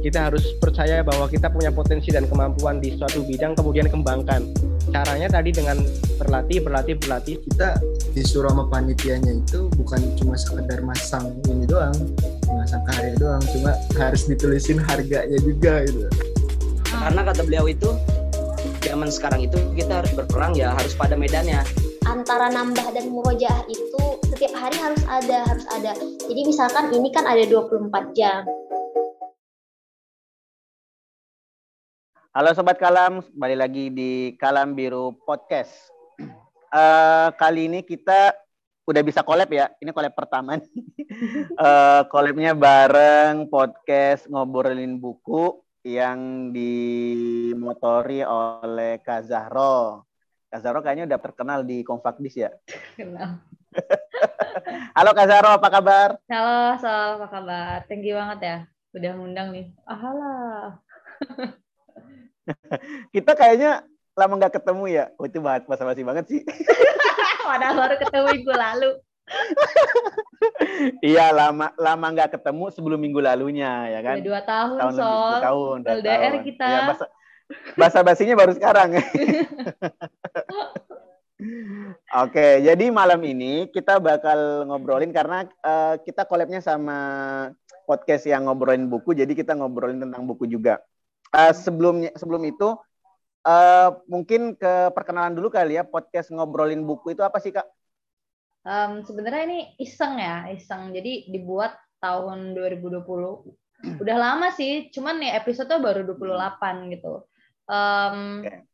kita harus percaya bahwa kita punya potensi dan kemampuan di suatu bidang kemudian kembangkan. Caranya tadi dengan berlatih berlatih berlatih. Kita disuruh sama panitianya itu bukan cuma sekedar masang ini doang masang karya doang cuma harus ditulisin harganya juga gitu. Karena kata beliau itu zaman sekarang itu kita harus berperang ya harus pada medannya. Antara nambah dan murojaah itu setiap hari harus ada harus ada. Jadi misalkan ini kan ada 24 jam Halo Sobat Kalam, kembali lagi di Kalam Biru Podcast. Uh, kali ini kita udah bisa collab ya, ini collab pertama nih. uh, collabnya bareng podcast Ngobrolin Buku yang dimotori oleh Kak Zahro. Kak Zahro kayaknya udah terkenal di Konfakdis ya? Kenal. Halo Kak Zahro, apa kabar? Halo, Sol, apa kabar? Thank you banget ya, udah ngundang nih. Ahalah. kita kayaknya lama nggak ketemu ya. Oh, itu bahas basa-basi banget sih. Padahal baru ketemu minggu lalu. iya lama lama nggak ketemu sebelum minggu lalunya ya kan. Udah dua tahun, tahun Sol. Lebih, dua tahun. Dua LDR tahun. kita. Ya, basa, basa basinya baru sekarang. Oke, jadi malam ini kita bakal ngobrolin karena uh, kita collabnya sama podcast yang ngobrolin buku, jadi kita ngobrolin tentang buku juga. Uh, sebelumnya sebelum itu uh, mungkin ke perkenalan dulu kali ya podcast ngobrolin buku itu apa sih kak? Um, Sebenarnya ini iseng ya iseng. Jadi dibuat tahun 2020. Udah lama sih, cuman nih episode baru 28 gitu. Um, okay.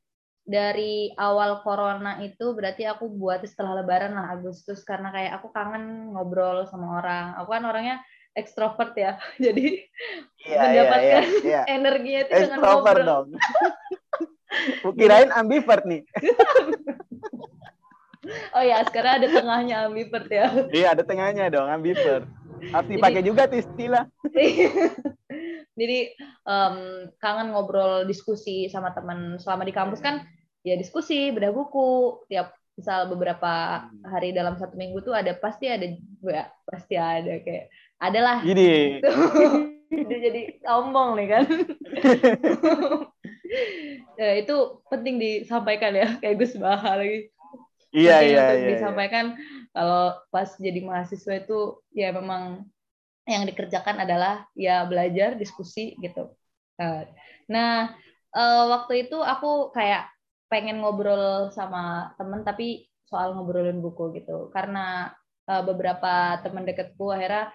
Dari awal corona itu berarti aku buat setelah lebaran lah Agustus karena kayak aku kangen ngobrol sama orang. Aku kan orangnya ekstrovert ya. Jadi yeah, mendapatkan yeah, yeah, yeah. energinya itu dengan ngobrol. dong. Kirain ambivert nih. oh ya, sekarang ada tengahnya ambivert ya. Iya, ada tengahnya dong ambivert. Harus dipakai juga tuh istilah. Jadi um, kangen ngobrol diskusi sama teman selama di kampus kan ya diskusi, beda buku, tiap misal beberapa hari dalam satu minggu tuh ada pasti ada ya pasti ada kayak adalah. Itu jadi sombong nih kan. ya, itu penting disampaikan ya kayak Gus Baha lagi. Iya penting iya untuk iya. Disampaikan iya. kalau pas jadi mahasiswa itu ya memang yang dikerjakan adalah ya belajar, diskusi gitu. Nah, eh, waktu itu aku kayak pengen ngobrol sama temen tapi soal ngobrolin buku gitu karena eh, beberapa teman deketku akhirnya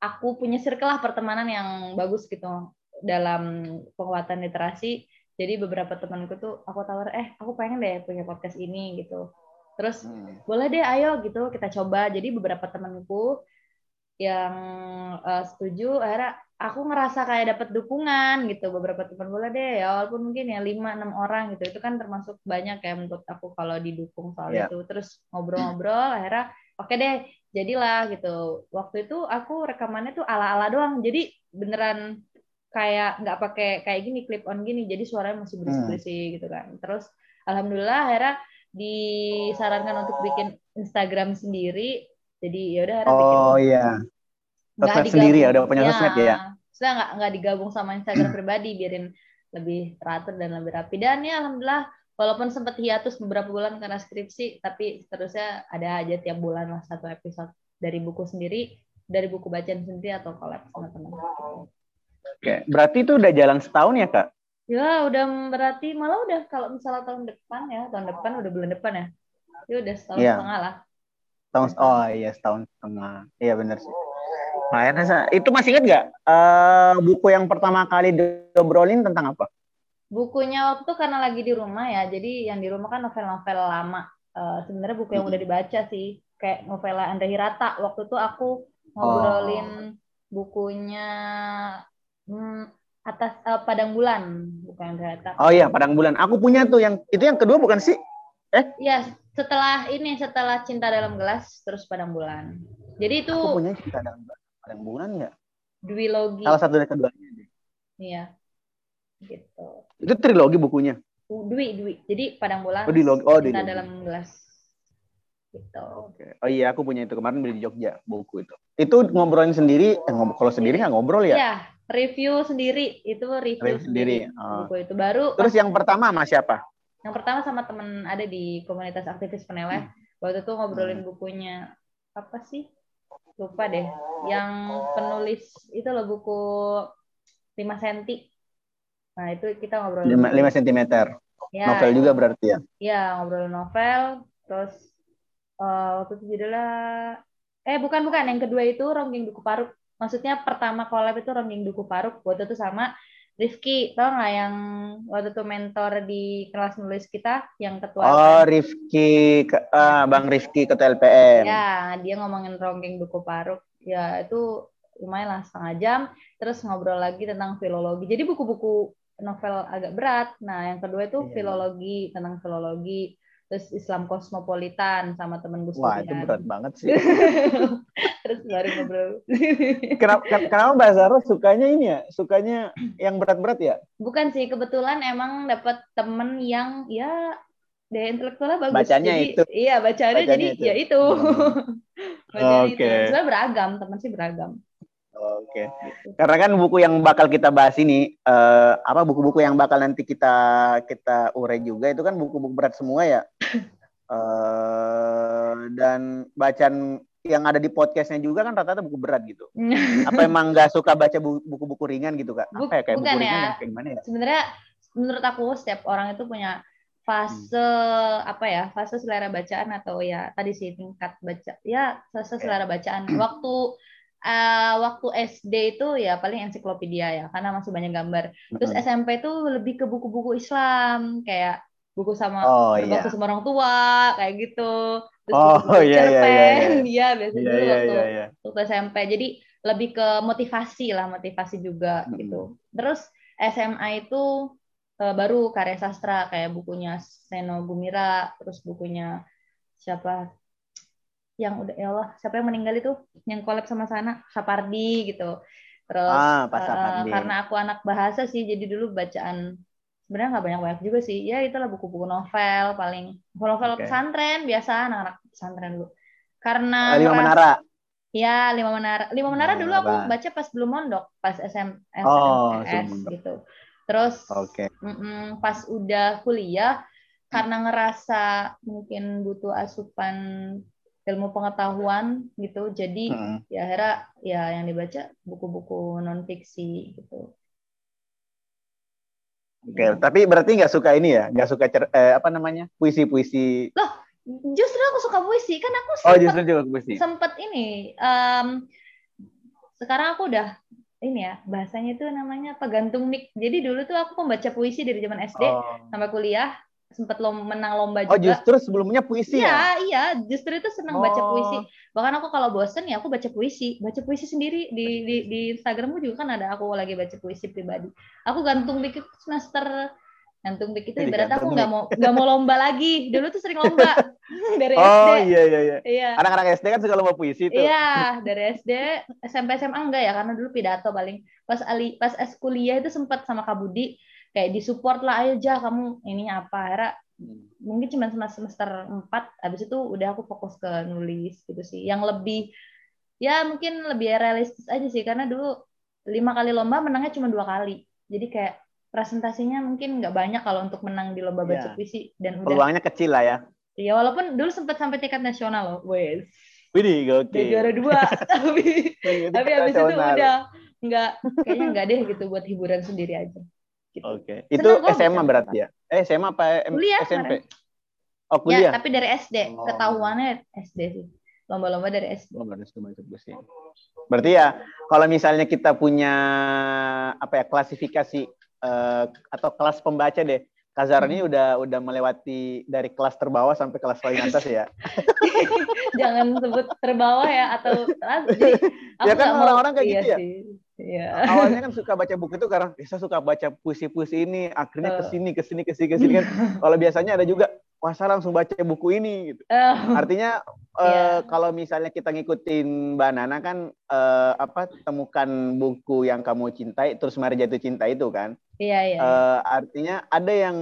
aku punya circle lah pertemanan yang bagus gitu dalam penguatan literasi. Jadi beberapa temanku tuh aku tawar, eh aku pengen deh punya podcast ini gitu. Terus hmm. boleh deh ayo gitu kita coba. Jadi beberapa temanku yang uh, setuju akhirnya aku ngerasa kayak dapat dukungan gitu beberapa teman boleh deh ya walaupun mungkin ya lima enam orang gitu itu kan termasuk banyak ya menurut aku kalau didukung soal yeah. itu terus ngobrol-ngobrol akhirnya oke okay deh jadilah gitu. Waktu itu aku rekamannya tuh ala-ala doang. Jadi beneran kayak nggak pakai kayak gini clip on gini. Jadi suaranya masih berisik-berisik hmm. gitu kan. Terus alhamdulillah akhirnya disarankan untuk bikin Instagram sendiri. Jadi ya udah oh bikin. iya. Sosmed sendiri ya udah punya ya, sosmed ya? Sudah nggak nggak digabung sama Instagram pribadi. Biarin lebih teratur dan lebih rapi. Dan ya alhamdulillah walaupun sempat hiatus beberapa bulan karena skripsi tapi seterusnya ada aja tiap bulan lah satu episode dari buku sendiri dari buku bacaan sendiri atau collab sama teman Oke, berarti itu udah jalan setahun ya kak? Ya, udah berarti malah udah kalau misalnya tahun depan ya, tahun depan udah bulan depan ya, ya udah setahun ya. setengah lah tahun oh iya setahun setengah iya benar sih Nah, itu masih ingat nggak uh, buku yang pertama kali diobrolin tentang apa? Bukunya waktu itu karena lagi di rumah ya, jadi yang di rumah kan novel-novel lama. Uh, Sebenarnya buku yang udah dibaca sih, kayak novel Andre Hirata. Waktu itu aku ngobrolin oh. bukunya hmm, atas uh, Padang Bulan, bukan Andre Hirata. Oh iya, Padang Bulan. Aku punya tuh yang itu yang kedua bukan sih? Eh? Iya, setelah ini setelah cinta dalam gelas terus padang bulan jadi itu aku punya cinta dalam padang bulan nggak Dwi Logi salah satu dari keduanya iya gitu. Itu trilogi bukunya? Dwi Dwi. Jadi padang bulan oh, Logi. oh cinta dalam gelas. Gitu. Oke. oh iya aku punya itu. Kemarin beli di Jogja buku itu. Itu ngobrolin sendiri eh, ngobrol kalau sendiri nggak ngobrol ya? Iya review sendiri. Itu review, Review sendiri, sendiri, oh. buku itu. Baru Terus pas- yang pertama sama siapa? yang pertama sama temen ada di komunitas aktivis peneleh. Waktu itu ngobrolin bukunya. Apa sih? Lupa deh. Yang penulis itu loh buku 5 senti nah itu kita ngobrolin 5, buku. cm. Ya, Novel juga berarti ya. ya ngobrolin novel terus eh, waktu itu judulnya eh bukan bukan yang kedua itu Ronggeng Duku Paruk maksudnya pertama collab itu Ronggeng Duku Paruk waktu itu sama Rifki tau nggak yang waktu itu mentor di kelas nulis kita yang ketua Oh, LPM? Rifki, ke- ah, Bang Rifki ketua LPM. ya dia ngomongin Ronggeng Duku Paruk ya itu lumayan lah setengah jam terus ngobrol lagi tentang filologi jadi buku-buku novel agak berat nah yang kedua itu Iya. filologi tentang filologi terus Islam kosmopolitan sama temen Gus Wah, itu berat banget sih. terus baru ngobrol kenapa, ken- kenapa Mbak Zara sukanya ini ya? Sukanya yang berat-berat ya? bukan sih kebetulan emang dapat temen yang ya daya intelektualnya bagus Bacanya jadi itu. iya bacanya, Bacanya jadi itu. ya itu Hmm. Oke. sebenarnya beragam teman sih beragam Oke. Karena kan buku yang bakal kita bahas ini eh, apa buku-buku yang bakal nanti kita kita urai juga itu kan buku-buku berat semua ya. Eh, dan bacaan yang ada di podcastnya juga kan rata-rata buku berat gitu. Apa emang nggak suka baca bu- buku-buku ringan gitu kak? Buk- Apa ya kayak bukan buku ringan ya. kayak gimana ya? sebenarnya menurut aku setiap orang itu punya fase Hmm. apa ya fase selera bacaan atau ya tadi sih tingkat baca ya fase selera bacaan waktu eh, waktu SD itu ya paling ensiklopedia ya karena masih banyak gambar terus Mm-mm. SMP itu lebih ke buku-buku Islam kayak buku sama Oh sama orang tua kayak gitu terus Oh, iya, iya, iya, cerpen iya biasanya Iya dulu iya waktu iya iya. waktu SMP. Jadi lebih ke motivasi lah, motivasi juga Mm-mm. gitu. Terus SMA itu eh, baru karya sastra kayak bukunya Seno Gumira, terus bukunya siapa yang udah ya Allah, siapa yang meninggal itu yang collab sama sana Sapardi gitu. Terus Ah, Pak eh, Sapardi. karena aku anak bahasa sih jadi dulu bacaan sebenarnya nggak banyak-banyak juga sih. Ya itulah buku-buku novel paling novel Oke. pesantren biasa anak-anak pesantren dulu. Karena Ah, Lima menara. Ya, Lima Menara. Lima Menara dulu aku baca pas belum mondok, pas SM, Oh, SMS gitu. Terus mm-mm, pas udah kuliah, karena ngerasa mungkin butuh asupan ilmu pengetahuan gitu, jadi Mm-mm. ya akhirnya ya yang dibaca buku-buku non fiksi gitu. Oke, tapi berarti nggak suka ini ya? Nggak suka cer- eh, apa namanya? Puisi-puisi. Justru aku suka puisi, kan aku Oh, sempet justru juga puisi. sempet ini em, sekarang aku udah ini ya bahasanya itu namanya apa gantung mic jadi dulu tuh aku pembaca puisi dari zaman SD Oh. sampai kuliah sempet lom, menang lomba Oh, juga. justru sebelumnya puisi ya? iya. Iya justru itu senang baca Oh. puisi. Bahkan aku kalau bosen ya aku baca puisi. Baca puisi sendiri. Di di, di Instagramku juga kan ada aku lagi baca puisi pribadi. Aku gantung mic itu semester gantung mic itu ibarat aku nggak mau nggak mau lomba lagi. Dulu tuh sering lomba. Dari Oh, SD iya iya iya. iya. Anak-anak SD kan suka lomba puisi tuh. Iya, dari SD, SMP, SMA enggak ya, karena dulu pidato paling. Pas ali, pas es kuliah itu sempat sama Kak Budi, kayak disupport lah, ayo jah kamu ininya apa. Akhirnya mungkin cuma semester semester 4, habis itu udah aku fokus ke nulis gitu sih. Yang lebih, ya mungkin lebih realistis aja sih, karena dulu lima kali lomba menangnya cuma dua kali. Jadi kayak presentasinya mungkin nggak banyak kalau untuk menang di lomba baca Iya. puisi dan udah Peluangnya kecil lah ya. ya walaupun dulu sempat sampai tingkat nasional loh wes Widih, Udah oke. juara dua tapi Itu tapi habis itu udah nggak kayaknya nggak deh gitu buat hiburan sendiri aja gitu. Oke. Itu Seneng kok SMA berarti ya? Eh, SMA apa M- Kuliah SMP? kemarin. Oh, ya kuliah. tapi dari SD Oh. ketahuannya SD sih lomba-lomba dari SD Oh, baru suka baca puisi. Berarti ya kalau misalnya kita punya apa ya klasifikasi eh, atau kelas pembaca deh. Kazar Hmm. ini udah udah melewati dari kelas terbawah sampai kelas paling atas ya. jangan sebut terbawa ya atau ah, jadi Ya kan orang-orang kayak iya gitu ya. sih. Iya. Awalnya kan suka baca buku itu karena bisa suka baca puisi-puisi ini, akhirnya Eh. ke sini ke sini ke sini ke sini kan. Kalau biasanya ada juga saya langsung baca buku ini gitu. Eh, Artinya Iya. eh, kalau misalnya kita ngikutin Mbak Nana kan eh, apa temukan buku yang kamu cintai terus mari jatuh cinta itu kan. iya iya Eh, artinya ada yang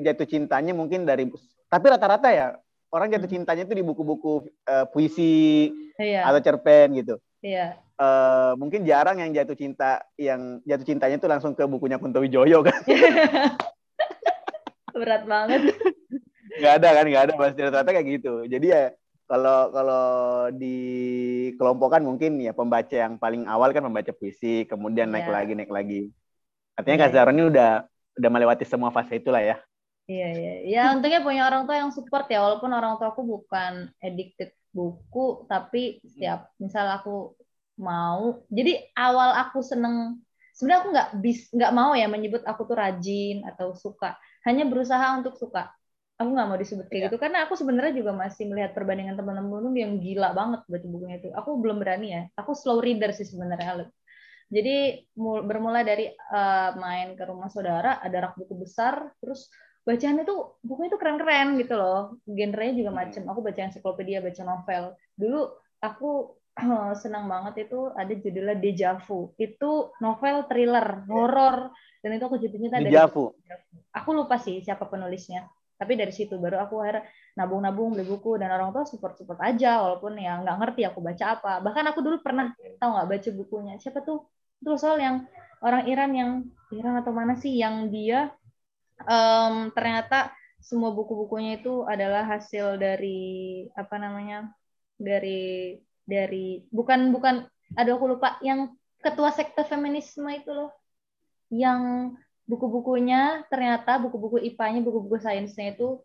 jatuh cintanya mungkin dari tapi rata-rata ya orang jatuh Hmm. cintanya itu di buku-buku eh, puisi iya atau cerpen gitu. Iya. eh, mungkin jarang yang jatuh cinta yang jatuh cintanya tuh langsung ke bukunya Kunto Wijoyo kan Berat banget. nggak ada kan nggak ada pasti rata-rata kayak gitu jadi ya kalau kalau dikelompokkan mungkin ya pembaca yang paling awal kan membaca puisi kemudian naik Iya. lagi naik lagi artinya Iya. Kak Zara ini udah udah melewati semua fase itulah ya Iya, iya. Ya, untungnya punya orang tua yang support ya, walaupun orang tua aku bukan addicted buku, tapi setiap misal aku mau, jadi awal aku seneng, sebenarnya aku nggak bis, nggak mau ya menyebut aku tuh rajin atau suka, hanya berusaha untuk suka. Aku nggak mau disebut kayak gitu, karena aku sebenarnya juga masih melihat perbandingan teman-teman yang gila banget baca bukunya itu. Aku belum berani ya, aku slow reader sih sebenarnya. Jadi mul- bermula dari eh, main ke rumah saudara, ada rak buku besar, terus bacaan itu bukunya itu keren-keren gitu loh. Genrenya juga macam. Aku baca ensiklopedia, baca novel. Dulu aku senang banget itu ada judulnya Deja Vu. Itu novel thriller, horor dan itu aku jatuh cinta di dari Javu aku lupa sih siapa penulisnya. Tapi dari situ baru aku akhirnya nabung-nabung beli buku dan orang tua support-support aja walaupun ya nggak ngerti aku baca apa. Bahkan aku dulu pernah tahu nggak baca bukunya. Siapa tuh? Itu soal yang orang Iran yang Iran atau mana sih yang dia em, ternyata semua buku-bukunya itu adalah hasil dari apa namanya? dari dari bukan bukan aduh aku lupa yang ketua sekte feminisme itu loh. Yang buku-bukunya ternyata buku-buku IPA-nya, buku-buku sainsnya itu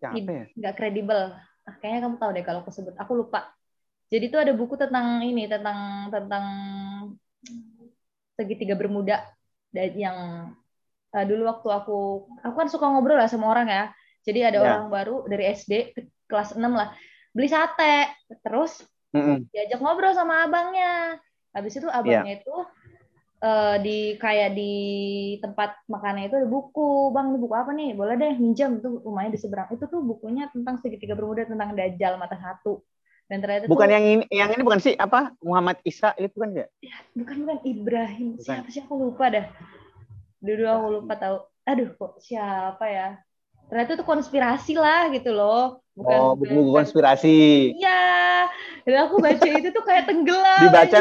Siapa ya? nggak kredibel. Ah, kayaknya kamu tahu deh kalau aku sebut. Aku lupa. Jadi itu ada buku tentang ini, tentang tentang segitiga bermuda dan yang eh, dulu waktu aku aku kan suka ngobrol lah sama orang ya. Jadi ada Ya. orang baru dari SD ke kelas 6 lah beli sate terus Mm-mm. diajak ngobrol sama abangnya. Habis itu abangnya itu eh, di kayak di tempat makannya itu ada buku, bang ini buku apa nih? Boleh deh minjam tuh rumahnya di seberang. Itu tuh bukunya tentang segitiga bermuda tentang dajjal mata satu. Dan ternyata bukan tuh, yang ini yang ini bukan sih apa Muhammad Isa itu bukan ya bukan bukan Ibrahim Bukan. siapa sih aku lupa dah. Dulu aku lupa tahu. Aduh kok siapa ya? Ternyata itu konspirasi lah gitu loh. Bukan, oh bukan- buku-buku konspirasi Iya. Dan aku baca itu tuh kayak tenggelam. dibaca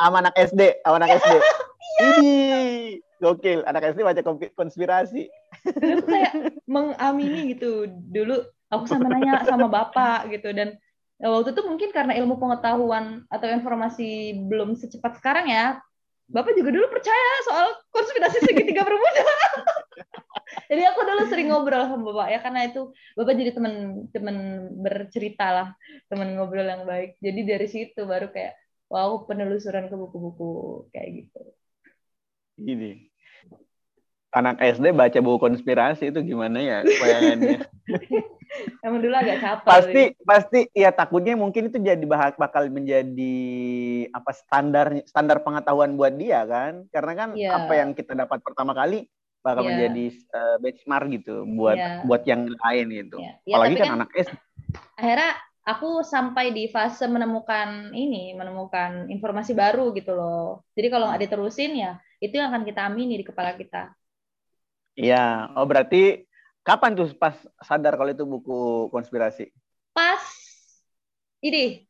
sama anak SD sama anak SD ini gokil anak SD baca konspirasi aku kayak mengamini gitu dulu aku sama nanya sama bapak gitu dan eh, waktu itu mungkin karena ilmu pengetahuan atau informasi belum secepat sekarang ya bapak juga dulu percaya soal konspirasi segitiga bermuda jadi aku dulu sering ngobrol sama bapak ya karena itu bapak jadi teman teman bercerita lah teman ngobrol yang baik jadi dari situ baru kayak wow penelusuran ke buku-buku kayak gitu Gini. Anak SD baca buku konspirasi itu gimana ya bayangannya? emang dulu agak capek pasti pasti ya takutnya mungkin itu jadi bakal menjadi apa standar standar pengetahuan buat dia kan? Karena kan Iya. apa yang kita dapat pertama kali bakal Iya. menjadi eh, benchmark gitu buat Iya. buat yang lain gitu. Ya, ya, Apalagi kan, kan anak SD. akhirnya aku sampai di fase menemukan ini, menemukan informasi baru gitu loh. Jadi kalau nggak diterusin ya itu yang akan kita amini di kepala kita. Iya. Oh berarti kapan tuh pas sadar kalau itu buku konspirasi? Pas ini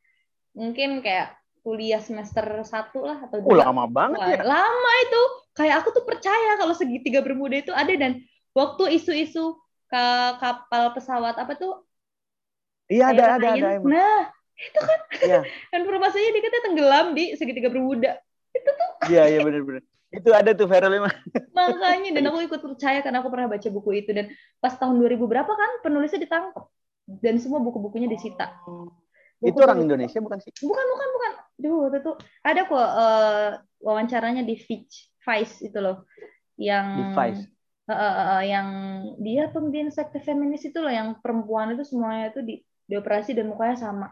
mungkin kayak kuliah semester satu lah atau Oh dua. lama banget ya. lama itu. Kayak aku tuh percaya kalau segitiga bermuda itu ada dan waktu isu-isu ke kapal pesawat apa tuh? Iya ada ada ada. emang. Nah, itu kan Iya. informasinya dikatanya tenggelam di segitiga bermuda. Iya iya benar-benar. Itu ada tuh viral emang. Makanya dan aku ikut percaya karena aku pernah baca buku itu dan pas tahun 2000 berapa kan penulisnya ditangkap dan semua buku-bukunya disita. Itu Buku- orang Indonesia bukan sih? Bukan bukan bukan. Duh, waktu itu ada kok eh, wawancaranya di Vice, Vice itu loh. Yang Di Vice. Eh, eh, eh, eh, yang dia pemimpin sekte feminis itu loh yang perempuan itu semuanya itu di dioperasi dan mukanya sama.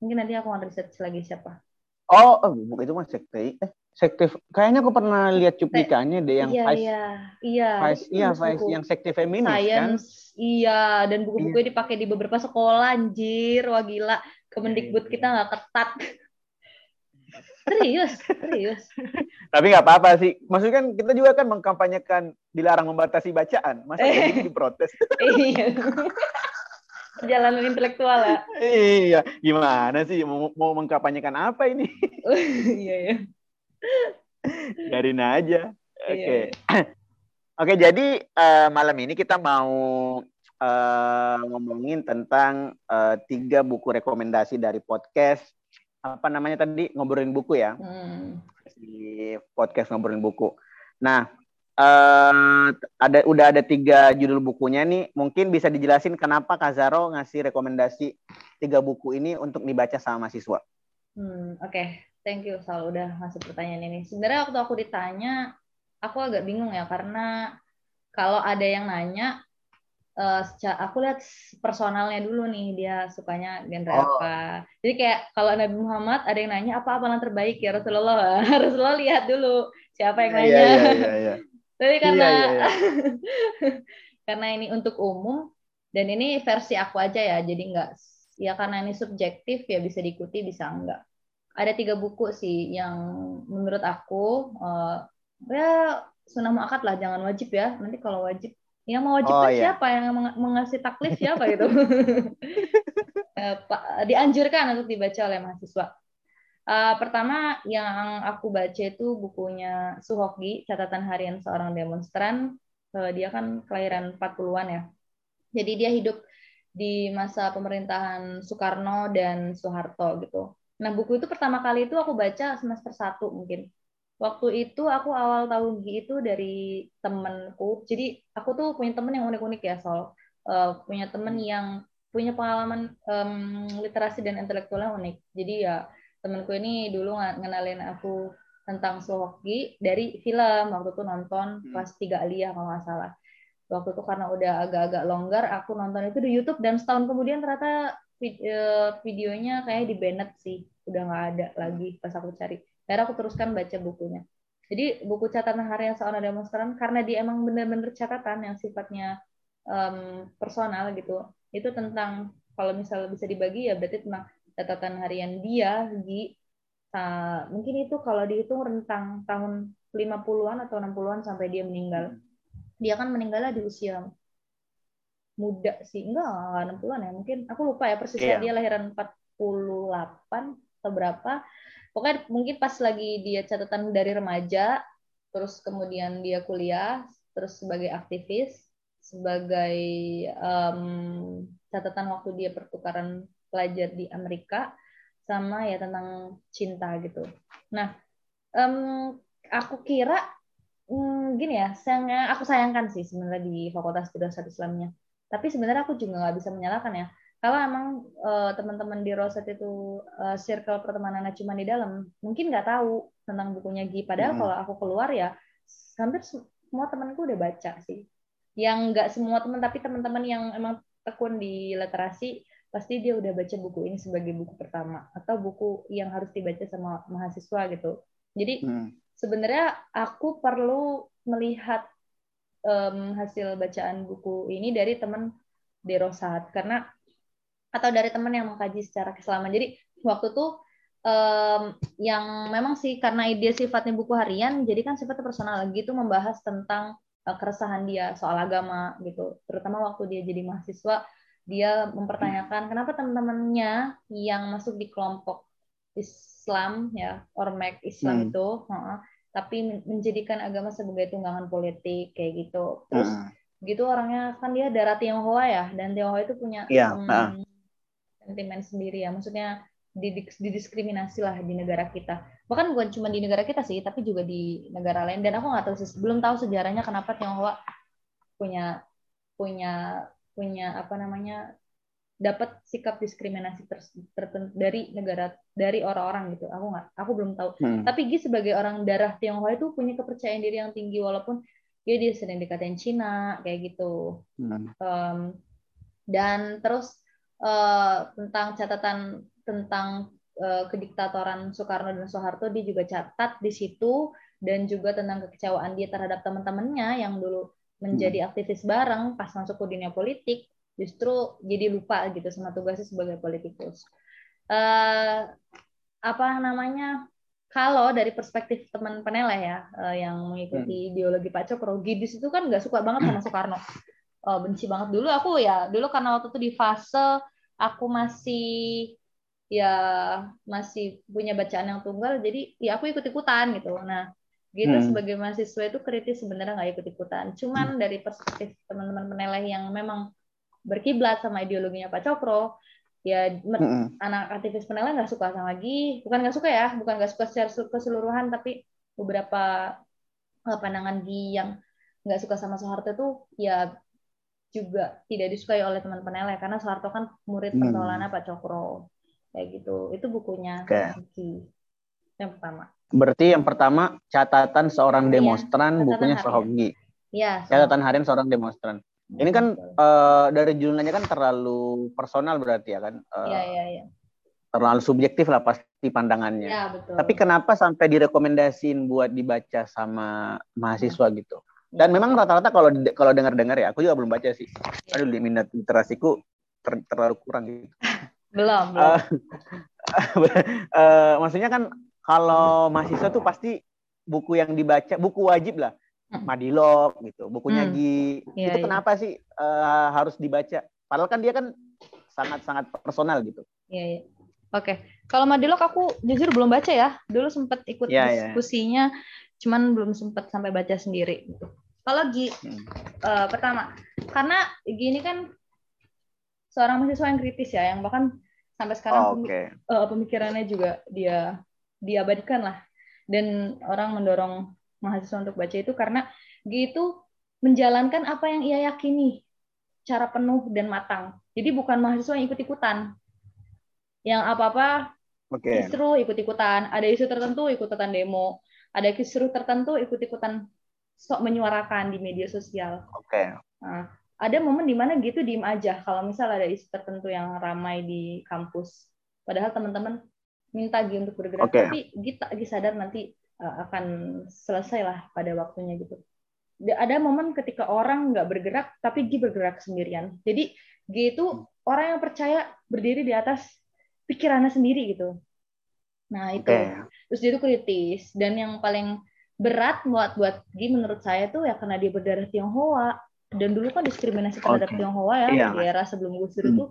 Mungkin nanti aku akan research lagi siapa. Oh, oh itu mah sekte. Eh, sekte. Kayaknya aku pernah lihat cuplikannya deh yang iya, Vice. iya, iya. Vice, iya Vice yang sekte feminis kan. Iya, dan buku-bukunya dipakai di beberapa sekolah, anjir, wah gila. Kemendikbud Iya, kita nggak ketat. serius, serius. Tapi nggak apa-apa sih. Maksudnya kan kita juga kan mengkampanyekan dilarang membatasi bacaan. Masa Eh. kayak gitu diprotes? Iya. perjalanan intelektual ya. Iya, gimana sih mau mau mengkapanyekan apa ini? Iya ya. Biarin aja. Oke. Iya. Oke, jadi eh, malam ini kita mau eh, ngomongin tentang eh, tiga buku rekomendasi dari podcast apa namanya tadi ngobrolin buku ya Hmm. di podcast ngobrolin buku. Nah, eh, ada udah ada tiga judul bukunya nih. Mungkin bisa dijelasin kenapa Kazaro ngasih rekomendasi tiga buku ini untuk dibaca sama mahasiswa. Hmm, Oke, thank you Sal udah ngasih pertanyaan ini. Sebenarnya waktu aku ditanya, aku agak bingung ya karena kalau ada yang nanya, eh, seca- aku lihat personalnya dulu nih dia sukanya genre Oh. apa. Jadi kayak kalau Nabi Muhammad ada yang nanya apa amalan terbaik ya Rasulullah, Rasulullah lihat dulu siapa yang nanya. Iya, iya, iya, iya. Tapi karena karena ini untuk umum dan ini versi aku aja ya, jadi nggak ya karena ini subjektif ya bisa diikuti bisa enggak. Ada tiga buku sih yang menurut aku eh, ya sunnah muakat lah, jangan wajib ya. Nanti kalau wajib yang mau wajib Oh, kan iya. siapa yang meng- mengasih taklif siapa gitu. Eh, dianjurkan untuk dibaca oleh mahasiswa. Eh, pertama yang aku baca itu bukunya Suhoki, catatan harian seorang demonstran. Eh, dia kan kelahiran 40-an ya. Jadi dia hidup di masa pemerintahan Soekarno dan Soeharto gitu. Nah, buku itu pertama kali itu aku baca semester 1 mungkin. Waktu itu aku awal tahu Gi itu dari temenku. Jadi aku tuh punya temen yang unik-unik ya, Sol. Eh, punya temen yang punya pengalaman em, literasi dan intelektualnya unik. Jadi ya temanku ini dulu ngenalin aku tentang Sohoki dari film waktu itu nonton Hmm. pas tiga aliyah kalau nggak salah waktu itu karena udah agak-agak longgar aku nonton itu di YouTube dan setahun kemudian ternyata vid- eh, videonya kayak di banned sih. Udah nggak ada lagi pas aku cari. Akhirnya aku teruskan baca bukunya. Jadi buku catatan harian seorang demonstran karena dia emang bener-bener catatan yang sifatnya em, personal gitu itu tentang kalau misalnya bisa dibagi ya berarti tentang catatan harian dia di uh, mungkin itu kalau dihitung rentang tahun 50-an atau 60-an sampai dia meninggal. Dia kan meninggalnya di usia muda sih. Enggak, enggak 60-an ya. Mungkin aku lupa ya persisnya Iya. dia lahiran 48 atau berapa. Pokoknya mungkin pas lagi dia catatan dari remaja, terus kemudian dia kuliah, terus sebagai aktivis, sebagai em, catatan waktu dia pertukaran pelajar di Amerika, sama ya tentang cinta gitu. Nah, em, aku kira hmm, gini ya, sayangnya aku sayangkan sih sebenarnya di Fakultas Dirasat Islamnya. Tapi sebenarnya aku juga nggak bisa menyalahkan ya. Kalau emang eh, teman-teman di Roset itu eh, circle pertemanannya cuma di dalam, mungkin nggak tahu tentang bukunya Gi. Padahal Hmm. kalau aku keluar ya, hampir semua temanku udah baca sih. Yang nggak semua teman, tapi teman-teman yang emang tekun di literasi, pasti dia udah baca buku ini sebagai buku pertama atau buku yang harus dibaca sama mahasiswa gitu. Jadi Hmm. sebenarnya aku perlu melihat em, hasil bacaan buku ini dari teman Derosat karena atau dari teman yang mengkaji secara keislaman. Jadi waktu itu em, yang memang sih karena dia sifatnya buku harian, jadi kan sifatnya personal gitu membahas tentang eh, keresahan dia soal agama gitu. Terutama waktu dia jadi mahasiswa, dia mempertanyakan kenapa teman-temannya yang masuk di kelompok Islam ya ormek Islam Hmm. itu heeh, tapi men- menjadikan agama sebagai tunggangan politik kayak gitu terus Heeh. gitu orangnya kan dia darah Tionghoa ya dan Tionghoa itu punya Iya, em, heeh. sentimen sendiri ya maksudnya didiskriminasi lah di negara kita bahkan bukan cuma di negara kita sih tapi juga di negara lain dan aku nggak tahu sih belum tahu sejarahnya kenapa Tionghoa punya punya punya apa namanya dapat sikap diskriminasi ter- tertentu dari negara dari orang-orang gitu. Aku nggak aku belum tahu. Hmm. tapi Gi sebagai orang darah Tionghoa itu punya kepercayaan diri yang tinggi walaupun dia dia sering dikatain Cina kayak gitu. Hmm. Em, dan terus eh, tentang catatan tentang eh, kediktatoran Soekarno dan Soeharto dia juga catat di situ dan juga tentang kekecewaan dia terhadap teman-temannya yang dulu menjadi aktivis bareng pas masuk ke dunia politik justru jadi lupa gitu sama tugasnya sebagai politikus. Eh, apa namanya? Kalau dari perspektif teman peneleh ya eh, yang mengikuti ideologi Pak Cokro, Gidis itu kan nggak suka banget sama Soekarno. uh, benci banget dulu aku ya dulu karena waktu itu di fase aku masih ya masih punya bacaan yang tunggal jadi ya aku ikut ikutan gitu nah gitu Hmm. sebagai mahasiswa itu kritis sebenarnya nggak ikut ikutan cuman dari perspektif teman-teman peneleh yang memang berkiblat sama ideologinya Pak Cokro ya Mm-mm. anak aktivis peneleh nggak suka sama Gi bukan nggak suka ya bukan nggak suka secara keseluruhan tapi beberapa eh, pandangan Gi yang nggak suka sama Soeharto itu ya juga tidak disukai oleh teman peneleh karena Soeharto kan murid Hmm. pentolannya Pak Cokro kayak gitu itu bukunya. Gi yang pertama Berarti yang pertama catatan seorang Iya, demonstran catatan bukunya. Sohogi. ya Catatan harian seorang demonstran. Ini kan eh, dari judulnya kan terlalu personal berarti ya kan. Eh, Iya, iya, iya. Terlalu subjektif lah pasti pandangannya. Ya, betul. Tapi kenapa sampai direkomendasiin buat dibaca sama mahasiswa gitu? Dan memang rata-rata kalau kalau dengar-dengar ya, aku juga belum baca sih. Aduh, minat literasiku ter- terlalu kurang gitu. belum, belum. Eh, eh, maksudnya kan kalau mahasiswa tuh pasti buku yang dibaca, buku wajib lah. Hmm. Madilog gitu, bukunya Hmm. Gi. Iya, itu iya. kenapa sih eh, harus dibaca? Padahal kan dia kan sangat-sangat personal gitu. Iya, iya. Oke. Kalau Madilog aku jujur belum baca ya. Dulu sempat ikut Iya, iya. diskusinya, cuman belum sempat sampai baca sendiri. gitu. Kalau Gi, Hmm. eh, pertama, karena Gi ini kan seorang mahasiswa yang kritis ya, yang bahkan sampai sekarang Oh, Oke. eh, pemikirannya juga dia diabadikan lah. Dan orang mendorong mahasiswa untuk baca itu karena Gi itu menjalankan apa yang ia yakini cara penuh dan matang. Jadi bukan mahasiswa yang ikut-ikutan. Yang apa-apa Oke. kisru ikut-ikutan, ada isu tertentu ikut-ikutan demo, ada kisru tertentu ikut-ikutan sok menyuarakan di media sosial. Oke. Nah, ada momen di mana gitu diem aja kalau misal ada isu tertentu yang ramai di kampus. Padahal teman-teman minta Gi untuk bergerak, Oke. tapi Gi, Gi sadar nanti akan selesai lah pada waktunya gitu. Da- Ada momen ketika orang nggak bergerak, tapi Gi bergerak sendirian. Jadi Gi itu orang yang percaya berdiri di atas pikirannya sendiri gitu. Nah itu Oke. terus dia itu kritis dan yang paling berat buat buat Gi menurut saya tuh ya karena dia berdarah Tionghoa dan dulu kan diskriminasi terhadap Oke. Tionghoa ya Iya, di era sebelum Gus Dur Hmm. itu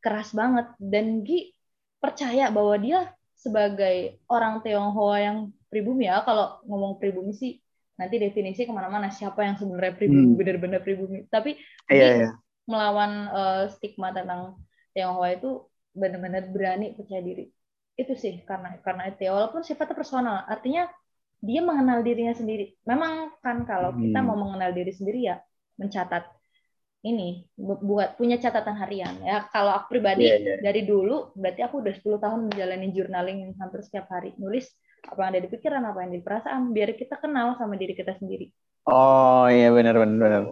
keras banget dan Gi percaya bahwa dia sebagai orang Tionghoa yang pribumi ya kalau ngomong pribumi sih nanti definisi ke mana-mana siapa yang sebenarnya pribumi Hmm. benar-benar pribumi tapi Gi iya. melawan eh, stigma tentang Tionghoa itu benar-benar berani percaya diri itu sih karena karena itu ya walaupun sifatnya personal artinya dia mengenal dirinya sendiri memang kan kalau kita Hmm. mau mengenal diri sendiri ya mencatat ini bu- buat punya catatan harian ya kalau aku pribadi Iya, iya. dari dulu berarti aku udah 10 tahun menjalani journaling hampir setiap hari nulis apa yang ada di pikiran apa yang ada di perasaan biar kita kenal sama diri kita sendiri Oh iya benar benar benar.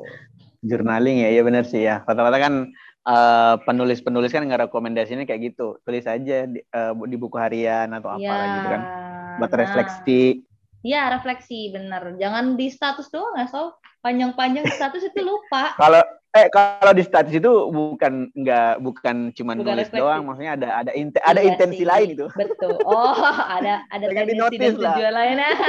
Journaling ya, iya benar sih ya. Rata-rata kan eh, penulis-penulis kan nggak rekomendasinya kayak gitu. Tulis aja di, eh, di buku harian atau apa ya gitu kan. Buat nah. refleksi. Iya, refleksi bener. Jangan di status doang ya, so panjang-panjang status itu lupa. Kalau eh kalau di status itu bukan nggak bukan cuma Bukan nulis refleksi. doang, maksudnya ada ada inte- ada Iya intensi sih, lain itu. Betul. Oh, ada ada di-notice dan tujuan lainnya.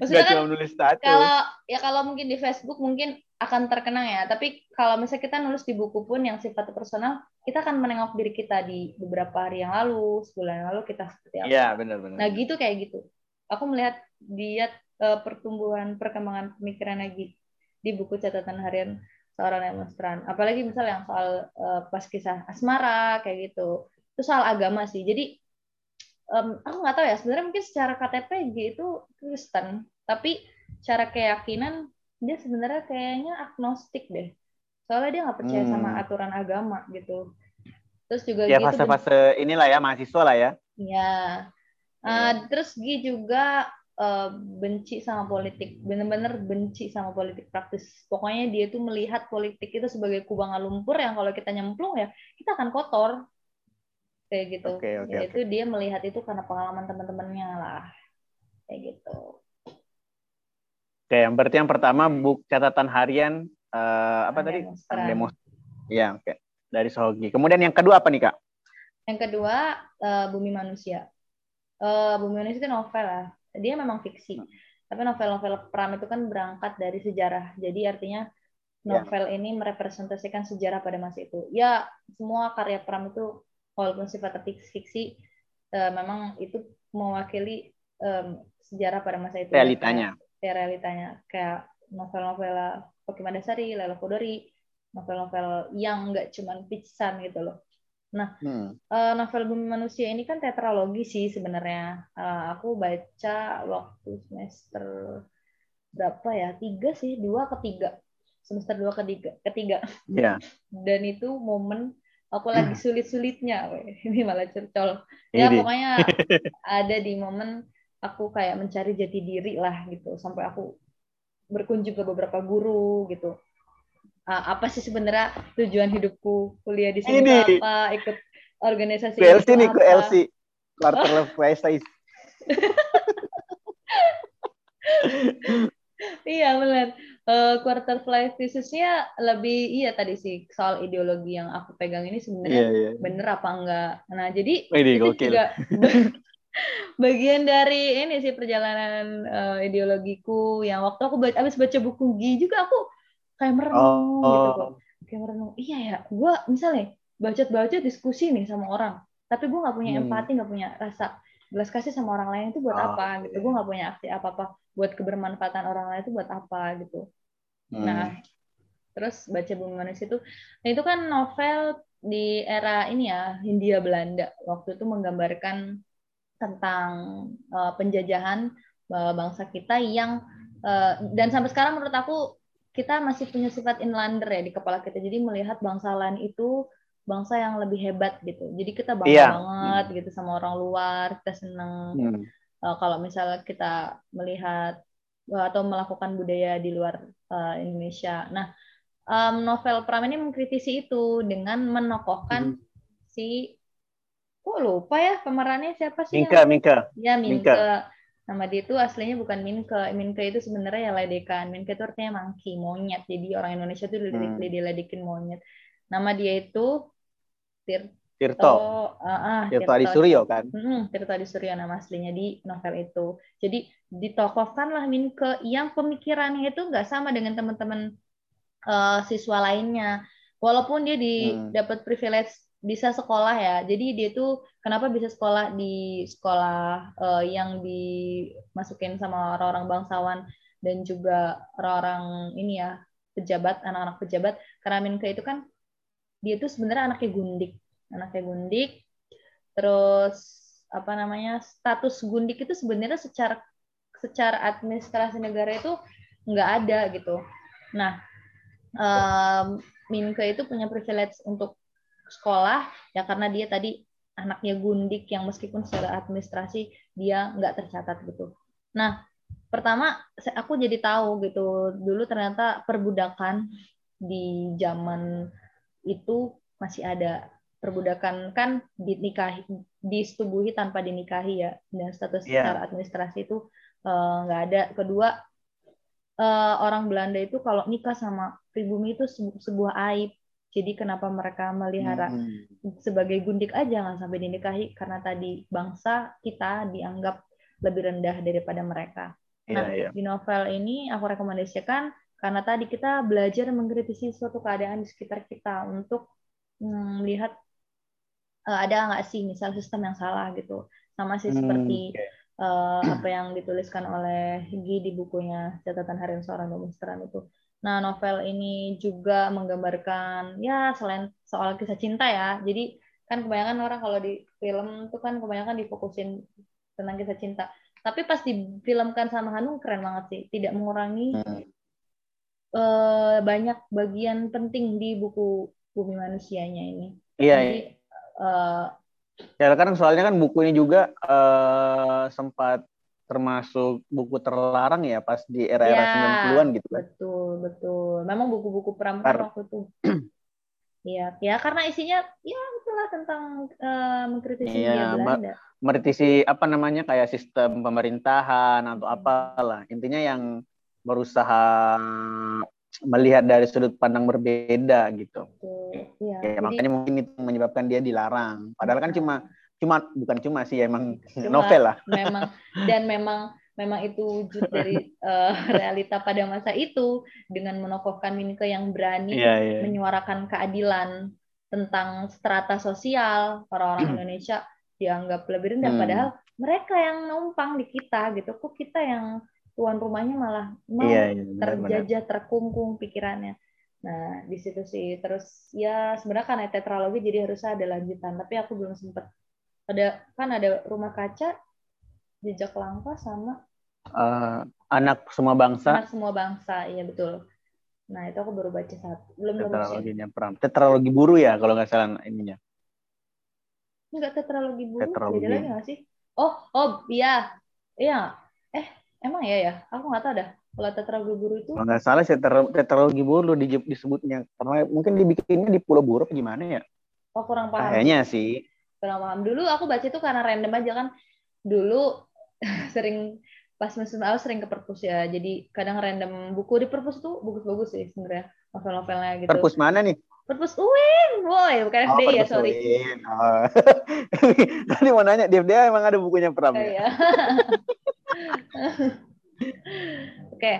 Maksudnya kan nulis status. kalau ya kalau mungkin di Facebook mungkin akan terkenang ya, tapi kalau misalnya kita nulis di buku pun yang sifatnya personal, kita akan menengok diri kita di beberapa hari yang lalu, sebulan yang lalu kita seperti apa. Iya benar benar. Nah gitu kayak gitu. Aku melihat dia eh, pertumbuhan perkembangan pemikiran lagi di buku catatan harian seorang demonstran. Apalagi misal yang soal eh, pas kisah asmara kayak gitu. Itu soal agama sih. Jadi em, aku nggak tahu ya sebenarnya mungkin secara KTP dia itu Kristen, tapi secara keyakinan dia sebenarnya kayaknya agnostik deh. Soalnya dia nggak percaya Hmm. sama aturan agama gitu. Terus juga Ya gitu fase-fase inilah ya mahasiswa lah ya. Ya. Iya. Uh, terus Gi juga uh, benci sama politik, bener-bener benci sama politik praktis. Pokoknya dia tuh melihat politik itu sebagai kubangan lumpur yang kalau kita nyemplung ya kita akan kotor. Kayak gitu. Oke, Ya, itu dia melihat itu karena pengalaman teman-temannya lah. Kayak gitu. Oke, yang berarti yang pertama buku catatan harian eh, apa tadi? demo. Iya, oke. Dari Sohogi. Kemudian yang kedua apa nih, Kak? Yang kedua uh, Bumi Manusia. Uh, Bumi Manusia itu novel lah. Dia memang fiksi. Tapi novel-novel Pram itu kan berangkat dari sejarah. Jadi artinya novel ini merepresentasikan sejarah pada masa itu. Ya, semua karya Pram itu walaupun sifatnya fiksi, uh, memang itu mewakili um, sejarah pada masa itu. Realitanya. Ya, realitanya. Kayak novel-novel Pokemon Dasari, Lelo Kodori, novel-novel yang nggak cuma fiction gitu loh. Nah, hmm. uh, novel Bumi Manusia ini kan tetralogi sih sebenarnya. Uh, aku baca waktu semester berapa ya? Tiga sih, dua ketiga semester dua ketiga ketiga yeah. dan itu momen aku lagi sulit-sulitnya ini malah cercol ya ini. pokoknya ada di momen aku kayak mencari jati diri lah gitu sampai aku berkunjung ke beberapa guru gitu apa sih sebenarnya tujuan hidupku kuliah di sini ini. apa ikut organisasi LC nih ke LC quarter life crisis iya benar uh, quarter life crisisnya lebih iya tadi sih soal ideologi yang aku pegang ini sebenarnya yeah, yeah. bener apa enggak nah jadi ini, itu gokil. juga bagian dari ini sih perjalanan uh, ideologiku yang waktu aku baca, abis baca buku Gi juga aku kayak merenung oh, gitu kayak merenung iya ya gue misalnya baca-baca diskusi nih sama orang tapi gue nggak punya hmm. empati nggak punya rasa belas kasih sama orang lain itu buat oh, apa gitu iya. gue nggak punya aksi apa apa buat kebermanfaatan orang lain itu buat apa gitu hmm. nah terus baca bumi manusia itu nah itu kan novel di era ini ya Hindia Belanda waktu itu menggambarkan tentang uh, penjajahan uh, bangsa kita yang uh, dan sampai sekarang menurut aku kita masih punya sifat inlander ya di kepala kita jadi melihat bangsa lain itu bangsa yang lebih hebat gitu. Jadi kita bangga yeah. banget hmm. gitu sama orang luar, kita seneng hmm. uh, kalau misalnya kita melihat uh, atau melakukan budaya di luar uh, Indonesia. Nah, um, novel Pram ini mengkritisi itu dengan menokohkan hmm. si kok lupa ya pemerannya siapa sih? Minka, yang... Minka. Ya, Minka. Minka. Nama dia itu aslinya bukan Minka. Minka itu sebenarnya ya ledekan. Minka itu artinya monkey, monyet. Jadi orang Indonesia itu hmm. diledekin monyet. Nama dia itu Tir Tirto. Uh, uh, Tirto Adi Suryo kan? Hmm, Tirto Adi Suryo nama aslinya di novel itu. Jadi ditokohkan lah Minke yang pemikirannya itu nggak sama dengan teman-teman uh, siswa lainnya. Walaupun dia di hmm. dapat privilege bisa sekolah ya. Jadi dia tuh kenapa bisa sekolah di sekolah uh, yang dimasukin sama orang-orang bangsawan dan juga orang-orang ini ya pejabat, anak-anak pejabat. Karena Minke itu kan dia tuh sebenarnya anaknya Gundik. Anaknya Gundik. Terus apa namanya status Gundik itu sebenarnya secara secara administrasi negara itu nggak ada gitu. Nah um, Minke itu punya privilege untuk sekolah ya karena dia tadi anaknya Gundik yang meskipun secara administrasi dia nggak tercatat gitu. Nah pertama aku jadi tahu gitu dulu ternyata perbudakan di zaman itu masih ada. Perbudakan kan dinikahi disetubuhi tanpa dinikahi ya. Dan status yeah. secara administrasi itu eh, nggak uh, ada. Kedua uh, orang Belanda itu kalau nikah sama pribumi itu sebuah aib jadi kenapa mereka melihara hmm. sebagai gundik aja nggak sampai dinikahi karena tadi bangsa kita dianggap lebih rendah daripada mereka. Iya, nah yeah. di novel ini aku rekomendasikan karena tadi kita belajar mengkritisi suatu keadaan di sekitar kita untuk hmm, melihat uh, ada nggak sih misal sistem yang salah gitu. Sama sih hmm, seperti uh, apa yang dituliskan oleh Gi di bukunya Catatan Harian Seorang Demonstran itu. Nah, novel ini juga menggambarkan ya selain soal kisah cinta ya. Jadi kan kebanyakan orang kalau di film itu kan kebanyakan difokusin tentang kisah cinta. Tapi pas difilmkan sama Hanung keren banget sih, tidak mengurangi hmm uh, banyak bagian penting di buku Bumi Manusianya ini. Iya. Jadi, uh, ya kan soalnya kan buku ini juga uh, sempat termasuk buku terlarang ya pas di era-era ya, 90-an gitu kan. Betul, betul. Memang buku-buku perang-perang waktu itu. Iya, ya karena isinya ya itulah tentang uh, mengkritisi ya, Belanda. Mengkritisi apa namanya kayak sistem pemerintahan atau apalah. Intinya yang berusaha melihat dari sudut pandang berbeda gitu. Ya, ya jadi, makanya mungkin itu menyebabkan dia dilarang. Padahal kan cuma cuma bukan cuma sih emang cuma, novel lah. Memang dan memang memang itu wujud dari uh, realita pada masa itu dengan menokohkan Minke yang berani Iya, iya. menyuarakan keadilan tentang strata sosial orang-orang Indonesia dianggap lebih rendah Hmm. padahal mereka yang numpang di kita gitu kok kita yang tuan rumahnya malah mau Iya, iya, benar-benar. terjajah terkungkung pikirannya nah di situ sih terus ya sebenarnya karena tetralogi jadi harusnya ada lanjutan tapi aku belum sempet ada kan ada rumah kaca jejak langkah sama Eh, anak semua bangsa. Anak semua bangsa iya betul. Nah itu aku baru baca satu belum tetraloginya perang tetralogi buru ya kalau nggak salah ininya. Enggak tetralogi buru Tetralogi. lagi nggak sih? Oh oh iya. Iya. Eh emang ya ya? Aku nggak tahu dah kalau tetralogi buru itu. Kalau nggak salah tetra- tetralogi buru di, disebutnya karena mungkin dibikinnya di Pulau Buru gimana ya? Oh kurang paham. Kayaknya sih kurang paham dulu aku baca itu karena random aja kan dulu sering pas musim awal sering ke perpus ya jadi kadang random buku di perpus tuh bagus-bagus sih sebenarnya novel-novelnya gitu perpus mana nih perpus UIN boy bukan FDI ya sorry UIN. Oh. tadi mau nanya di FDA emang ada bukunya Pram ya? Iya. Oke.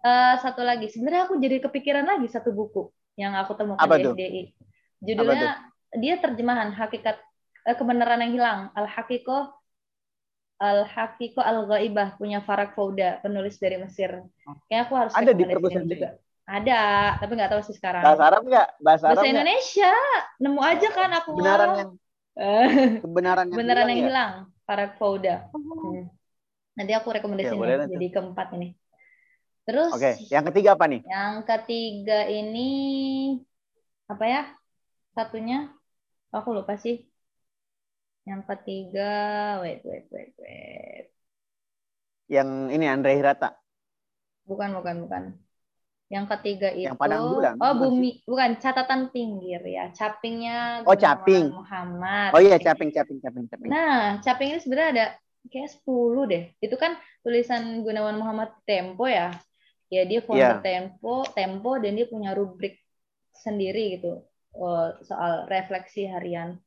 Eh, satu lagi. Sebenarnya aku jadi kepikiran lagi satu buku yang aku temukan Apa di tuh? FDI. Judulnya dia terjemahan hakikat eh, kebenaran yang hilang. Al Hakiko Al Hakiko Al Ghaibah punya Farak Fauda, penulis dari Mesir. Kayaknya aku harus Ada di rekomendasiin perpus FDI? juga. Ada, tapi nggak tahu sih sekarang. bahasa Arab nggak bahasa, Arab Bahasa nggak? Indonesia. Nemu aja kan aku. kebenaran yang Eh. kebenaran yang Beneran hilang yang ya? hilang, Farak Fauda. Hmm. Nanti aku rekomendasiin Ya, ya, jadi keempat ini. Terus oke yang ketiga apa nih yang ketiga ini apa ya? Satunya aku lupa sih. Yang ketiga, wait wait wait wait. yang ini Andre Hirata Bukan bukan bukan. Yang ketiga itu Yang Padang Bulan, Oh, bumi bukan catatan pinggir ya. Capingnya Oh, caping. Muhammad. oh iya caping caping caping caping Nah, caping ini sebenarnya ada kayak 10 deh. Itu kan tulisan Gunawan Muhammad Tempo ya. Ya dia founder Iya. Tempo, Tempo dan dia punya rubrik sendiri gitu eh, soal refleksi harian.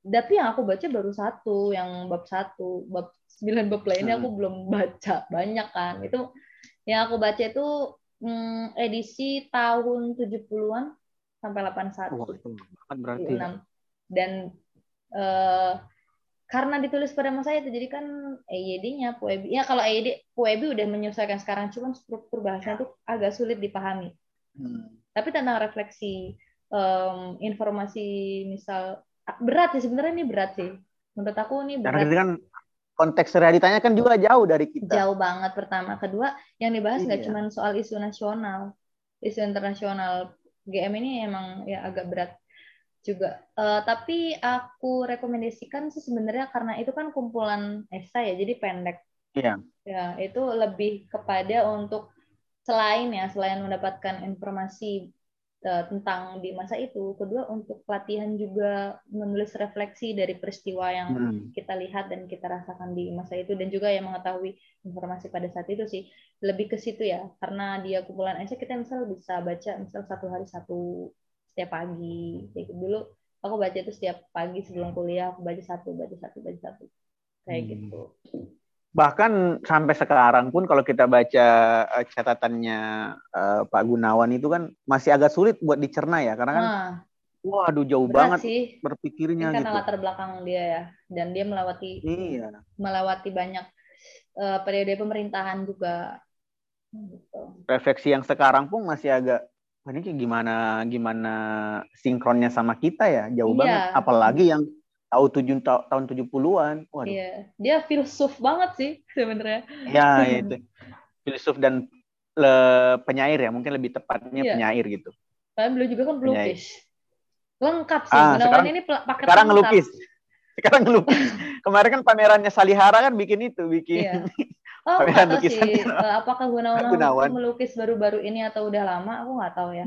Tapi yang aku baca baru satu, yang bab satu, bab sembilan bab lainnya Hmm. aku belum baca banyak kan. Itu yang aku baca itu hmm, edisi tahun 70-an sampai 81. Wah, itu banget berarti 6 dan eh, karena ditulis pada masa itu jadi kan EYD-nya Puebi ya kalau EYD Puebi udah menyesuaikan sekarang cuman struktur bahasanya tuh agak sulit dipahami Hmm. tapi tentang refleksi em, informasi misal ah, berat sih sebenarnya ini berat sih. Menurut aku ini karena berat. kita kan konteks realitanya kan juga jauh dari kita. Jauh banget pertama. Kedua yang dibahas nggak Iya. cuma soal isu nasional. Isu internasional GM ini emang ya agak berat juga. Eh, tapi aku rekomendasikan sih sebenarnya karena itu kan kumpulan esai ya jadi pendek. Iya. ya itu lebih kepada untuk selain ya selain mendapatkan informasi eh, tentang di masa itu kedua untuk pelatihan juga menulis refleksi dari peristiwa yang Hmm. kita lihat dan kita rasakan di masa itu dan juga yang mengetahui informasi pada saat itu sih lebih ke situ ya karena dia kumpulan esai kita misal bisa baca misal satu hari satu setiap pagi kayak gitu. dulu aku baca itu setiap pagi sebelum kuliah aku baca satu baca satu baca satu kayak Hmm. gitu bahkan sampai sekarang pun kalau kita baca eh, catatannya eh, Pak Gunawan itu kan masih agak sulit buat dicerna ya karena kan nah waduh jauh banget sih. berpikirnya ini karena gitu. latar belakang dia ya dan dia melewati iya. melewati banyak eh, periode pemerintahan juga. Gitu. refleksi yang sekarang pun masih agak "Wah, ini gimana gimana sinkronnya sama kita ya? Jauh Iya. banget. Apalagi yang tahu tujuh ta- tahun 70-an waduh Iya, dia filsuf banget sih sebenarnya. ya itu filsuf dan le- penyair ya mungkin lebih tepatnya Iya. penyair gitu Tapi beliau juga kan pelukis. Lengkap sih. Ah, sekarang- ini paket sekarang lengkap. ngelukis sekarang ngelukis kemarin kan pamerannya Salihara kan bikin itu bikin Iya. Oh, Pameran lukisan sih eh, apakah Gunawan, Gunawan. melukis baru-baru ini atau udah lama, aku nggak tahu ya.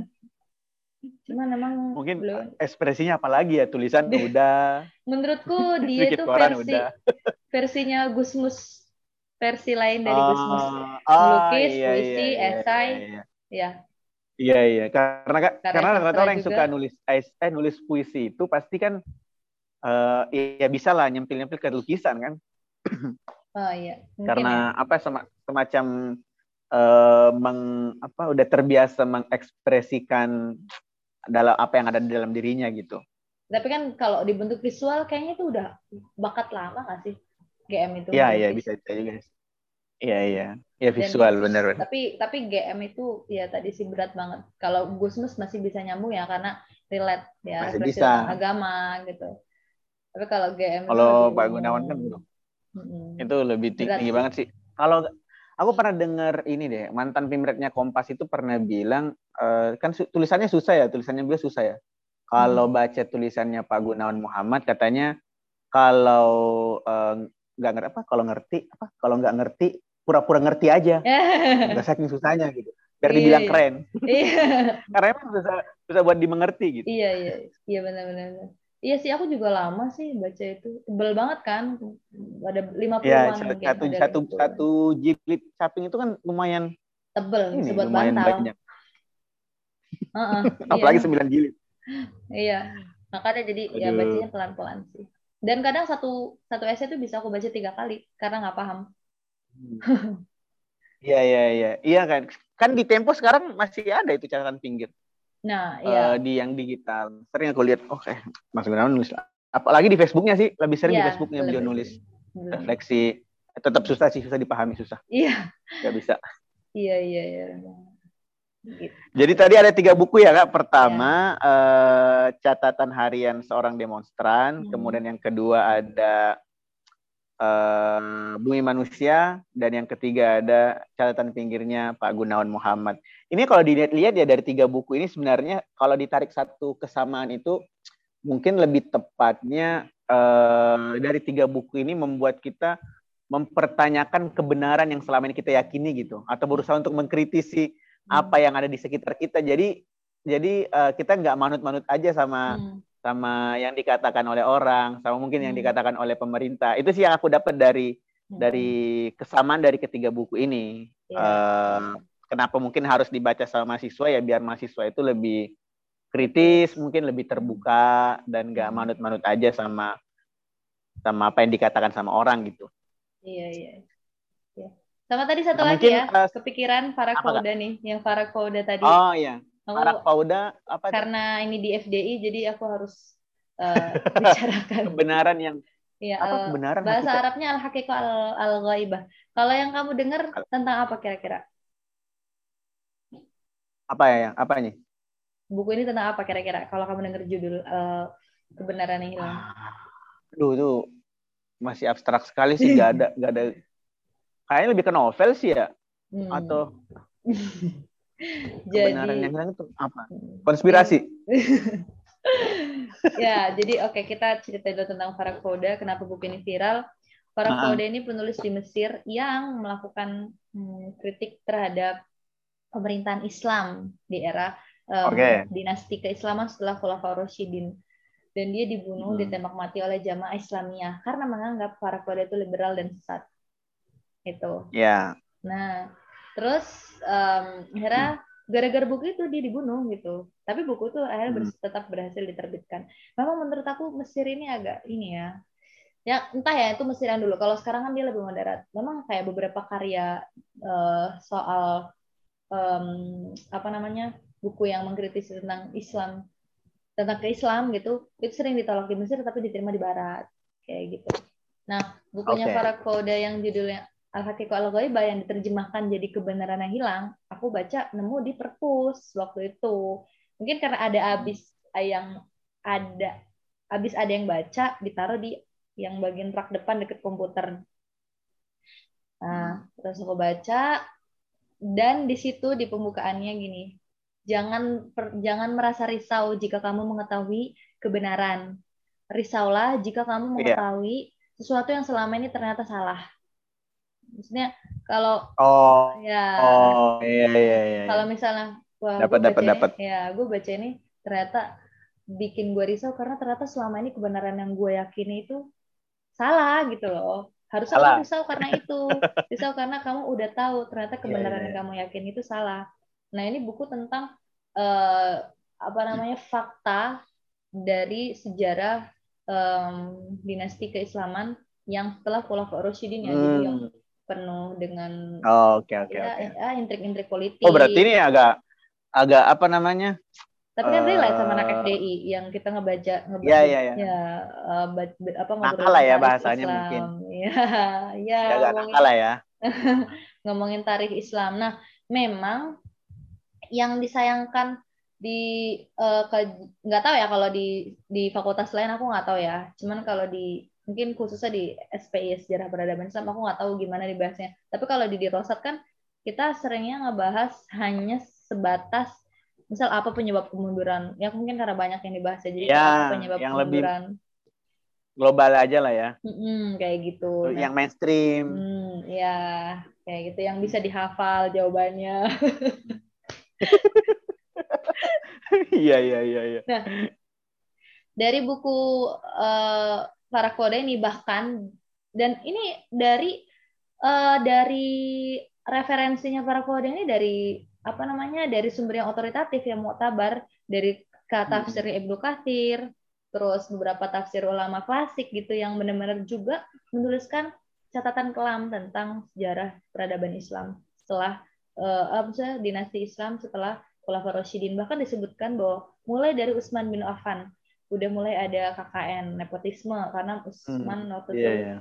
Cuman memang mungkin beliau, ekspresinya apalagi ya tulisan udah menurutku dia itu versi udah versinya Gusmus, versi lain dari Gusmus. Ah, ah, Melukis, iya, puisi, iya, iya, esai. iya, iya. Ya, Iya iya karena Karya karena rata-rata orang yang suka nulis es- eh nulis puisi itu pasti kan eh ya bisa lah nyempil-nyempil ke lukisan kan. Oh iya. Mungkin karena ya. apa sema- semacam eh, meng apa udah terbiasa mengekspresikan dalam apa yang ada di dalam dirinya gitu. Tapi kan kalau dibentuk visual kayaknya itu udah bakat lama nggak sih GM itu? Iya iya bisa bisa juga. Iya iya. Ya visual bener bener. Tapi tapi GM itu ya tadi sih berat banget. Kalau Gusmus masih bisa nyambung ya karena relate ya Masih bisa. agama gitu. Tapi kalau GM itu Kalau Pak. Gunawan kan belum. Mm-mm. itu lebih tinggi, banget sih. Kalau aku pernah dengar ini deh, mantan pimretnya Kompas itu pernah bilang eh, kan su- tulisannya susah ya, tulisannya beliau susah ya. Kalau Hmm. baca tulisannya Pak Gunawan Muhammad katanya kalau eh, nggak ngerti apa, kalau ngerti apa, kalau nggak ngerti pura-pura ngerti aja, nggak saking susahnya gitu. Biar Iya, dibilang iya. keren. Iya. Karena emang susah susah buat dimengerti gitu. Iya iya iya benar-benar. Iya sih aku juga lama sih baca itu tebel banget kan ada 50-an Ya, mungkin satu satu 50-an. satu jilid caping itu kan lumayan tebel ini, sebuat lumayan bantal. banyak. Heeh, Apalagi iya. 9 jilid. Iya, makanya jadi ya Aduh. bacanya pelan-pelan sih. Dan kadang satu satu essay itu bisa aku baca tiga kali karena nggak paham. Iya iya iya iya kan kan di Tempo sekarang masih ada itu catatan pinggir Nah, iya. di yang digital sering aku lihat oh eh Mas Gunawan nulis apalagi di Facebooknya sih lebih sering di Iya, Facebooknya beliau nulis refleksi tetap susah sih susah dipahami susah Iya, nggak bisa iya, iya, iya. Gitu. jadi tadi ada tiga buku ya kak pertama Iya. eh, catatan harian seorang demonstran Hmm. kemudian yang kedua ada eh, Bumi Manusia dan yang ketiga ada catatan pinggirnya Pak Gunawan Muhammad. Ini kalau dilihat-lihat ya dari tiga buku ini sebenarnya kalau ditarik satu kesamaan itu mungkin lebih tepatnya eh, dari tiga buku ini membuat kita mempertanyakan kebenaran yang selama ini kita yakini gitu atau berusaha untuk mengkritisi apa yang ada di sekitar kita. Jadi jadi eh, kita nggak manut-manut aja sama Hmm. sama yang dikatakan oleh orang, sama mungkin yang Hmm. dikatakan oleh pemerintah. Itu sih yang aku dapat dari Hmm. dari kesamaan dari ketiga buku ini. Iya. Eh, kenapa mungkin harus dibaca sama mahasiswa ya biar mahasiswa itu lebih kritis, mungkin lebih terbuka dan nggak Hmm. manut-manut aja sama sama apa yang dikatakan sama orang gitu. Iya, iya. Sama tadi satu Nah, lagi mungkin, ya, eh, kepikiran apa, Farakoda nih, yang Farakoda tadi. Oh iya, Aku Arak Pauda apa karena ini di FDI jadi aku harus eh, bicarakan. kebenaran yang Iya, apa eh, kebenaran bahasa hakikat? Arabnya al haqiqah al al ghaibah. Kalau yang kamu dengar tentang apa kira-kira? apa ya yang apa nih? Buku ini tentang apa kira-kira? Kalau kamu dengar judul eh, kebenaran yang hilang. Aduh itu masih abstrak sekali sih, nggak ada nggak ada. Kayaknya lebih ke novel sih ya, Hmm. atau kebenaran yang jadi hilang itu apa? Konspirasi. ya, jadi oke kita cerita dulu tentang Farakoda, kenapa buku ini viral. Farakoda ini penulis di Mesir yang melakukan hmm, kritik terhadap pemerintahan Islam di era em, Oke. dinasti keislaman setelah Khulafaur Rasyidin. Dan dia dibunuh, Hmm. ditembak mati oleh jamaah Islamiyah karena menganggap Farakoda itu liberal dan sesat. Itu. Ya, Nah, terus em, akhirnya gara-gara buku itu dia dibunuh gitu. Tapi buku itu akhirnya bers- tetap berhasil diterbitkan. Memang menurut aku Mesir ini agak ini ya. Ya entah ya itu Mesir yang dulu. Kalau sekarang kan dia lebih moderat. Memang kayak beberapa karya eh, soal em, apa namanya buku yang mengkritisi tentang Islam tentang keislam gitu itu sering ditolak di Mesir tapi diterima di Barat kayak gitu. Nah bukunya Oke. Farakoda yang judulnya Al Haqiqah Al yang diterjemahkan jadi kebenaran yang hilang, aku baca nemu di perpus waktu itu. Mungkin karena ada abis yang ada abis ada yang baca ditaruh di yang bagian rak depan deket komputer. Nah, terus aku baca dan di situ di pembukaannya gini. Jangan per- jangan merasa risau jika kamu mengetahui kebenaran. Risaulah jika kamu Iya. mengetahui sesuatu yang selama ini ternyata salah. Maksudnya kalau oh, ya oh, iya iya iya. kalau misalnya wah Dapat, dapat, dapat. ya gue baca ini ternyata bikin gue risau karena ternyata selama ini kebenaran yang gue yakini itu salah gitu loh. Harusnya Salah. kamu risau karena itu. risau karena kamu udah tahu ternyata kebenaran iya, yang kamu yakini itu salah. Nah, ini buku tentang eh, apa namanya? fakta dari sejarah em, dinasti keislaman yang setelah Khulafaur Rasyidin ya jadi yang Hmm. Penuh dengan Oh, Oke oke ya, oke. ya, intrik-intrik politik. Oh berarti ini agak agak apa namanya? Tapi kan relate sama anak eh, FDI yang kita ngebaca ngebaca Iya, iya, iya. ya eh, ba- ba- apa Nakal lah ya bahasanya Islam. mungkin. Iya, ya Ya, agak ngomongin, nakal lah ya. ngomongin tarikh Islam. Nah, memang yang disayangkan di eh, nggak tahu ya kalau di di fakultas lain aku nggak tahu ya. Cuman kalau di mungkin khususnya di SPI Sejarah Peradaban Islam aku nggak tahu gimana dibahasnya. Tapi kalau di Dirosat kan kita seringnya ngebahas hanya sebatas misal apa penyebab kemunduran. Ya mungkin karena banyak yang dibahas ya. Jadi Ya, apa penyebab yang lebih kemunduran. Global aja lah ya. Mm-mm, kayak gitu. Nah, Yang mainstream. Hmm, ya, kayak gitu yang bisa dihafal jawabannya. Iya iya iya iya. Dari buku eh, para kode ini bahkan dan ini dari eh, dari referensinya para kode ini dari apa namanya dari sumber yang otoritatif yang muktabar dari kata tafsir Ibnu Katsir terus beberapa tafsir ulama klasik gitu yang benar-benar juga menuliskan catatan kelam tentang sejarah peradaban Islam setelah apa sih, dinasti Islam setelah Khulafaur Rasyidin. Bahkan disebutkan bahwa mulai dari Utsman bin Affan udah mulai ada KKN nepotisme karena Utsman waktu Iya itu iya.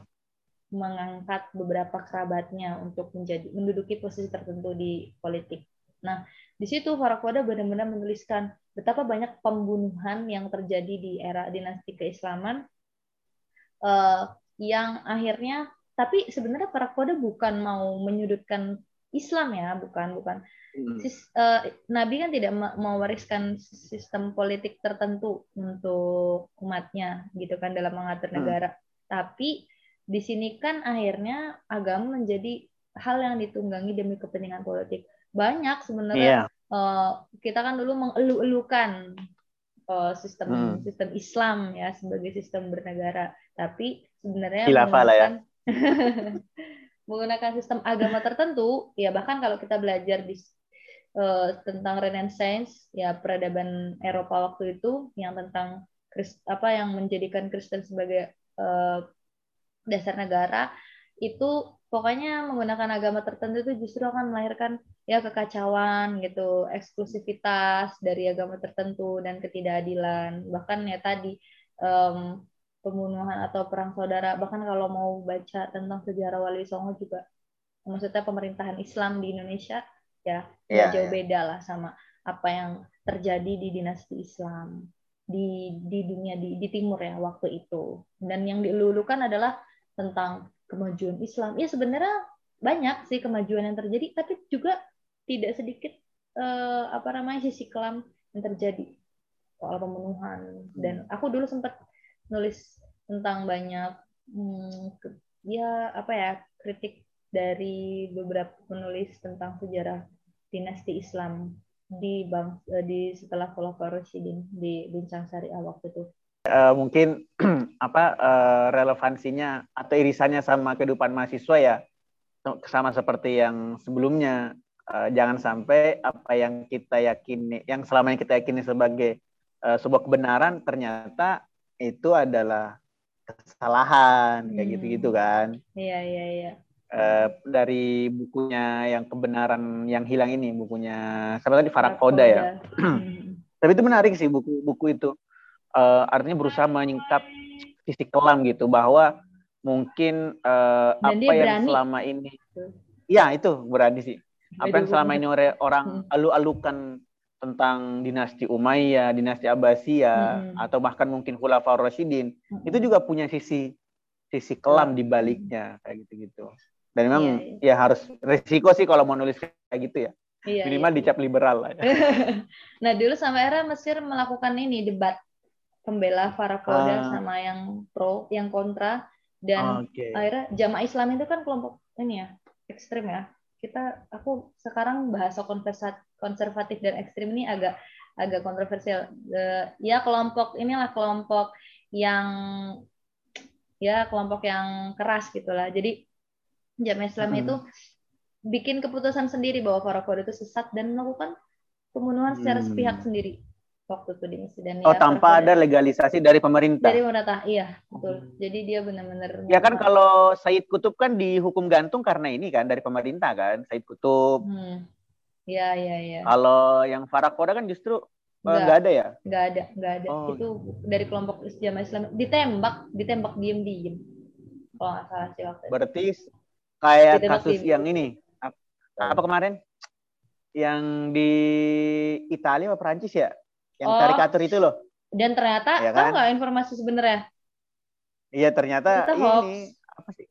mengangkat beberapa kerabatnya untuk menjadi menduduki posisi tertentu di politik. Nah, di situ Farakoda benar-benar menuliskan betapa banyak pembunuhan yang terjadi di era dinasti keislaman eh, yang akhirnya tapi sebenarnya Farakoda bukan mau menyudutkan Islam ya, bukan bukan Hmm. Sis- eh, Nabi kan tidak me- mewariskan sistem politik tertentu untuk umatnya gitu kan dalam mengatur Hmm. negara. Tapi di sini kan akhirnya agama menjadi hal yang ditunggangi demi kepentingan politik. Banyak Iya. sebenarnya eh, kita kan dulu mengeluh-elukan eh, sistem Hmm. sistem Islam ya sebagai sistem bernegara, tapi sebenarnya Khilafah lah ya. menggunakan sistem agama tertentu, ya bahkan kalau kita belajar di eh, tentang Renaissance, ya peradaban Eropa waktu itu yang tentang apa yang menjadikan Kristen sebagai eh, dasar negara itu pokoknya menggunakan agama tertentu itu justru akan melahirkan ya kekacauan gitu, eksklusivitas dari agama tertentu dan ketidakadilan. Bahkan ya tadi em, pembunuhan atau perang saudara. Bahkan kalau mau baca tentang sejarah Wali Songo juga, maksudnya pemerintahan Islam di Indonesia ya Iya, jauh iya. beda lah sama apa yang terjadi di dinasti Islam di di dunia di, di timur ya waktu itu. Dan yang dilulukan adalah tentang kemajuan Islam. Ya sebenarnya banyak sih kemajuan yang terjadi, tapi juga tidak sedikit eh, apa namanya sisi kelam yang terjadi soal pembunuhan. Dan aku dulu sempat nulis tentang banyak hmm, ya apa ya kritik dari beberapa penulis tentang sejarah dinasti Islam di bang eh, di setelah Khulafaur Rasyidin di Bincang Syariah waktu itu. Eh, mungkin apa eh, relevansinya atau irisannya sama kehidupan mahasiswa ya sama seperti yang sebelumnya Eh, jangan sampai apa yang kita yakini yang selama ini kita yakini sebagai eh, sebuah kebenaran ternyata itu adalah kesalahan kayak Hmm. gitu-gitu kan Iya iya iya. Eh, dari bukunya yang kebenaran yang hilang ini bukunya siapa tadi Farah Koda ya Hmm. tapi itu menarik sih buku-buku itu Eh, artinya berusaha menyingkap sisi kelam gitu bahwa mungkin Dan apa yang berani. selama ini Betul. ya itu berani sih apa yang selama ini orang Hmm. alu-alukan tentang dinasti Umayyah, dinasti Abbasiyah Hmm. atau bahkan mungkin Khulafaur Rasyidin Hmm. itu juga punya sisi sisi kelam di baliknya kayak gitu-gitu. Dan memang Iya, ya harus resiko sih kalau mau nulis kayak gitu ya. Iya, Minimal iya. dicap liberal lah ya. nah dulu sampai era Mesir melakukan ini debat pembela Ah. Farakoda sama yang pro, yang kontra dan Oke. akhirnya jamaah Islam itu kan kelompok ini ya ekstrim ya. Kita aku sekarang bahasa konservatif dan ekstrim ini agak agak kontroversial. Eh, ya kelompok inilah kelompok yang ya kelompok yang keras gitulah. Jadi jamaah Islam Mm-mm. itu bikin keputusan sendiri bahwa Farakoda itu sesat dan melakukan pembunuhan secara Hmm. sepihak sendiri. Waktu itu di Mesir dan Oh, ya, tanpa ada legalisasi dari pemerintah. dari pemerintah iya betul jadi dia benar-benar Ya kan kalau Said Kutub kan dihukum gantung karena ini kan dari pemerintah kan, Said Kutub. hmm. ya ya ya Kalau yang Farah Koda kan justru eh, Nggak. ada ya. nggak ada nggak ada Oh, itu dari kelompok jamaah Islam ditembak ditembak diem diem kalau nggak salah sih waktu itu Berarti kayak Ditembak kasus di- yang ini ap- apa kemarin? Yang di Italia apa Perancis ya? Yang Oh. karikatur itu loh. dan ternyata Ya tahu kan? nggak informasi sebenarnya Iya ternyata hoax. ini apa sih?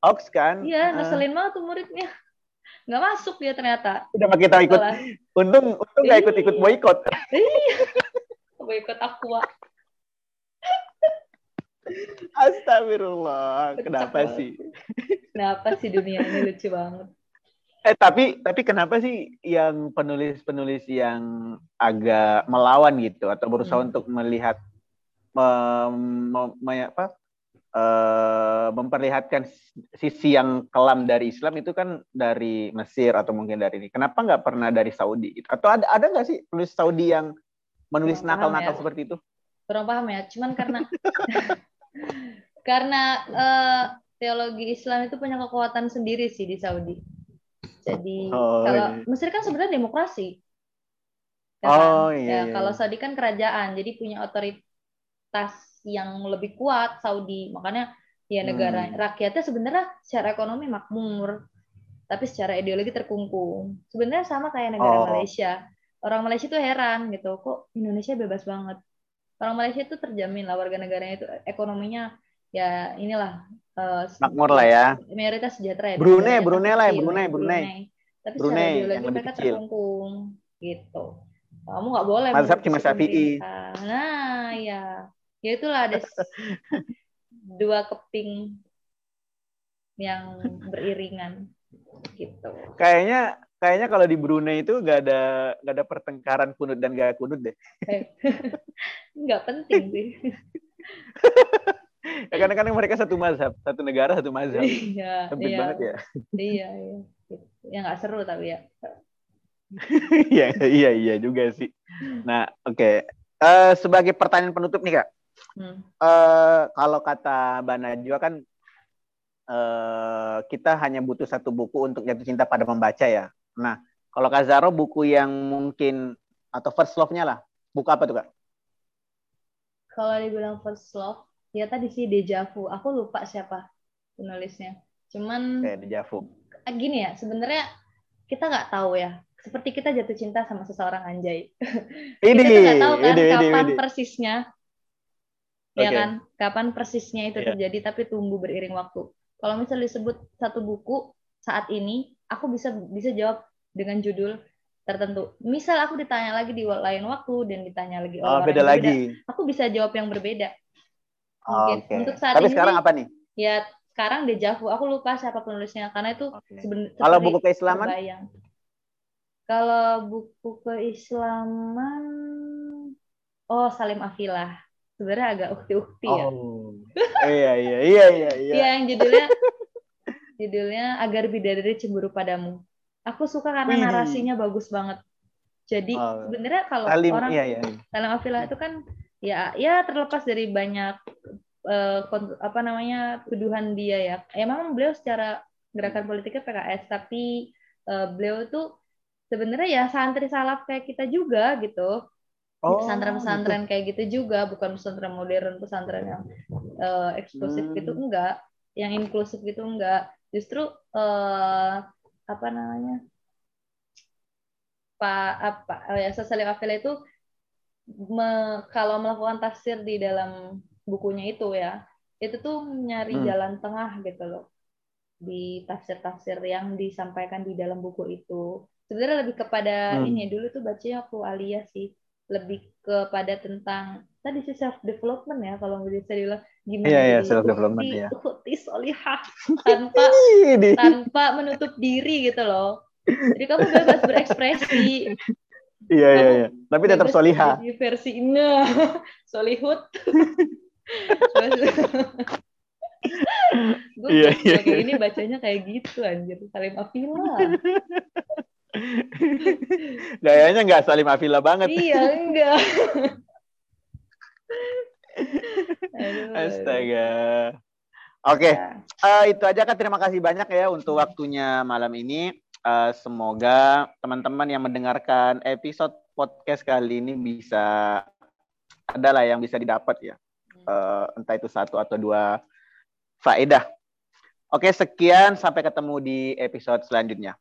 Hoax kan? iya ngeselin banget tuh muridnya nggak masuk dia ternyata Udah kita ikut. Untung untung nggak ikut-ikut Iya. boykot. boikot aqua Astagfirullah. Kenapa Kocak sih? kenapa sih dunia ini lucu banget Eh tapi tapi kenapa sih yang penulis-penulis yang agak melawan gitu atau berusaha Hmm. untuk melihat mem- mem- me- apa eh, memperlihatkan sisi yang kelam dari Islam itu kan dari Mesir atau mungkin dari ini. Kenapa nggak pernah dari Saudi gitu? Atau ada ada nggak sih penulis Saudi yang menulis nakal-nakal ya. seperti itu? kurang paham ya cuman karena karena eh, teologi Islam itu punya kekuatan sendiri sih di Saudi jadi Oh, kalau iya. Mesir kan sebenarnya demokrasi Ya Oh, kan? iya, ya iya, kalau. Saudi kan kerajaan jadi punya otoritas yang lebih kuat Saudi makanya ya negara Hmm. rakyatnya sebenarnya secara ekonomi makmur tapi secara ideologi terkungkung sebenarnya sama kayak negara Oh. Malaysia orang Malaysia tuh heran gitu kok Indonesia bebas banget orang Malaysia itu terjamin lah warga negaranya itu ekonominya ya inilah eh, Makmur lah ya. mayoritas sejahtera ya Brunei, Brunei lah ya, Brunei, Brunei. tapi Brunei secara yang lebih mereka kecil. terkungkung gitu kamu nggak boleh Mazhab cuma Syafi'i. nah ya ya itulah ada dua keping yang beriringan gitu Kayaknya kayaknya kalau di Brunei itu nggak ada nggak ada pertengkaran kunut dan gak kunut deh. nggak penting sih Karena kan mereka satu mazhab, satu negara satu mazhab. iya Sempit iya banget ya. iya iya ya nggak seru tapi ya Iya iya iya juga sih. Nah oke. Eh, sebagai pertanyaan penutup nih kak, Hmm. eh, kalau kata Mbak Najwa kan eh, kita hanya butuh satu buku untuk jatuh cinta pada membaca ya. Nah kalau Kak Zaro buku yang mungkin atau first love-nya lah, buku apa tuh kak? kalau dibilang first love ya tadi sih deja vu aku lupa siapa penulisnya cuman Kayak Dejavu. ah, gini ya sebenarnya kita nggak tahu ya seperti kita jatuh cinta sama seseorang anjay Ini, kita nggak tahu kan ini, ini, kapan ini. persisnya ya Oke. kan kapan persisnya itu Iya. terjadi tapi tumbuh beriring waktu kalau misal disebut satu buku saat ini aku bisa bisa jawab dengan judul tertentu misal aku ditanya lagi di lain waktu dan ditanya lagi Oh, orang beda yang lagi. aku bisa jawab yang berbeda mungkin Oke. untuk saat Tapi ini sekarang apa nih? ya sekarang deja vu aku lupa siapa penulisnya karena itu Oke. seben- Kalau buku keislaman? terbayang. kalau buku keislaman oh Salim Afilah sebenarnya agak ukti-ukti ya Oh. iya iya iya iya iya. Iya, yang judulnya judulnya agar bidadari cemburu padamu aku suka karena Wih. narasinya bagus banget jadi Oh. sebenarnya kalau Salim orang iya iya. Salim Afilah itu kan ya ya terlepas dari banyak eh, kont- apa namanya tuduhan dia ya. Ya memang beliau secara gerakan politiknya PKS tapi eh, beliau itu sebenarnya ya santri salaf kayak kita juga gitu. Oh, pesantren-pesantren kayak gitu juga, bukan pesantren modern, pesantren yang eh, eksklusif Hmm. gitu enggak, yang inklusif gitu enggak. Justru eh, apa namanya? Pak apa oh ya Afilah itu me- kalau melakukan tafsir di dalam bukunya itu ya, itu tuh nyari Hmm. jalan tengah gitu loh di tafsir-tafsir yang disampaikan di dalam buku itu. Sebenarnya lebih kepada Hmm. ini dulu tuh bacanya aku Alia sih, lebih kepada tentang tadi sih self development ya kalau bisa dibilang gimana Iya, iya, jadi self development, ukti solihah tanpa tanpa menutup diri gitu loh. Jadi kamu bebas berekspresi. Iya iya iya. Tapi tetap soliha. jadi versi nah solihut gue Iya, iya, gini bacanya kayak gitu anjir Salim Afila Gayanya nggak Salim Afila banget. iya enggak Aduh, Astaga. Oke, Ya. eh, itu aja kan. Terima kasih banyak ya untuk waktunya malam ini. Eh, semoga teman-teman yang mendengarkan episode podcast kali ini bisa adalah yang bisa didapat ya. Eh, entah itu satu atau dua faedah. Oke, sekian. Sampai ketemu di episode selanjutnya.